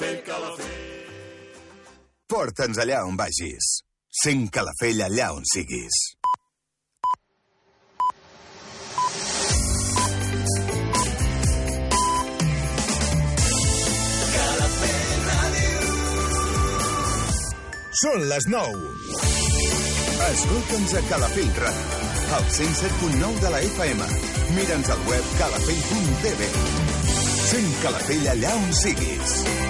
Calafell, Calafell. Porta'ns allà on vagis. Sent Calafell allà on siguis. Són les 9. Escolta'ns a Calafell Ràdio, al 107.9 de la FM. Mira'ns al web calafell.tv. Sent Calafell allà on siguis.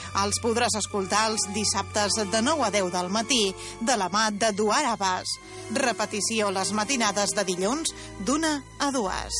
Els podràs escoltar els dissabtes de 9 a 10 del matí de la mà de Duar Abbas. Repetició les matinades de dilluns d'una a dues.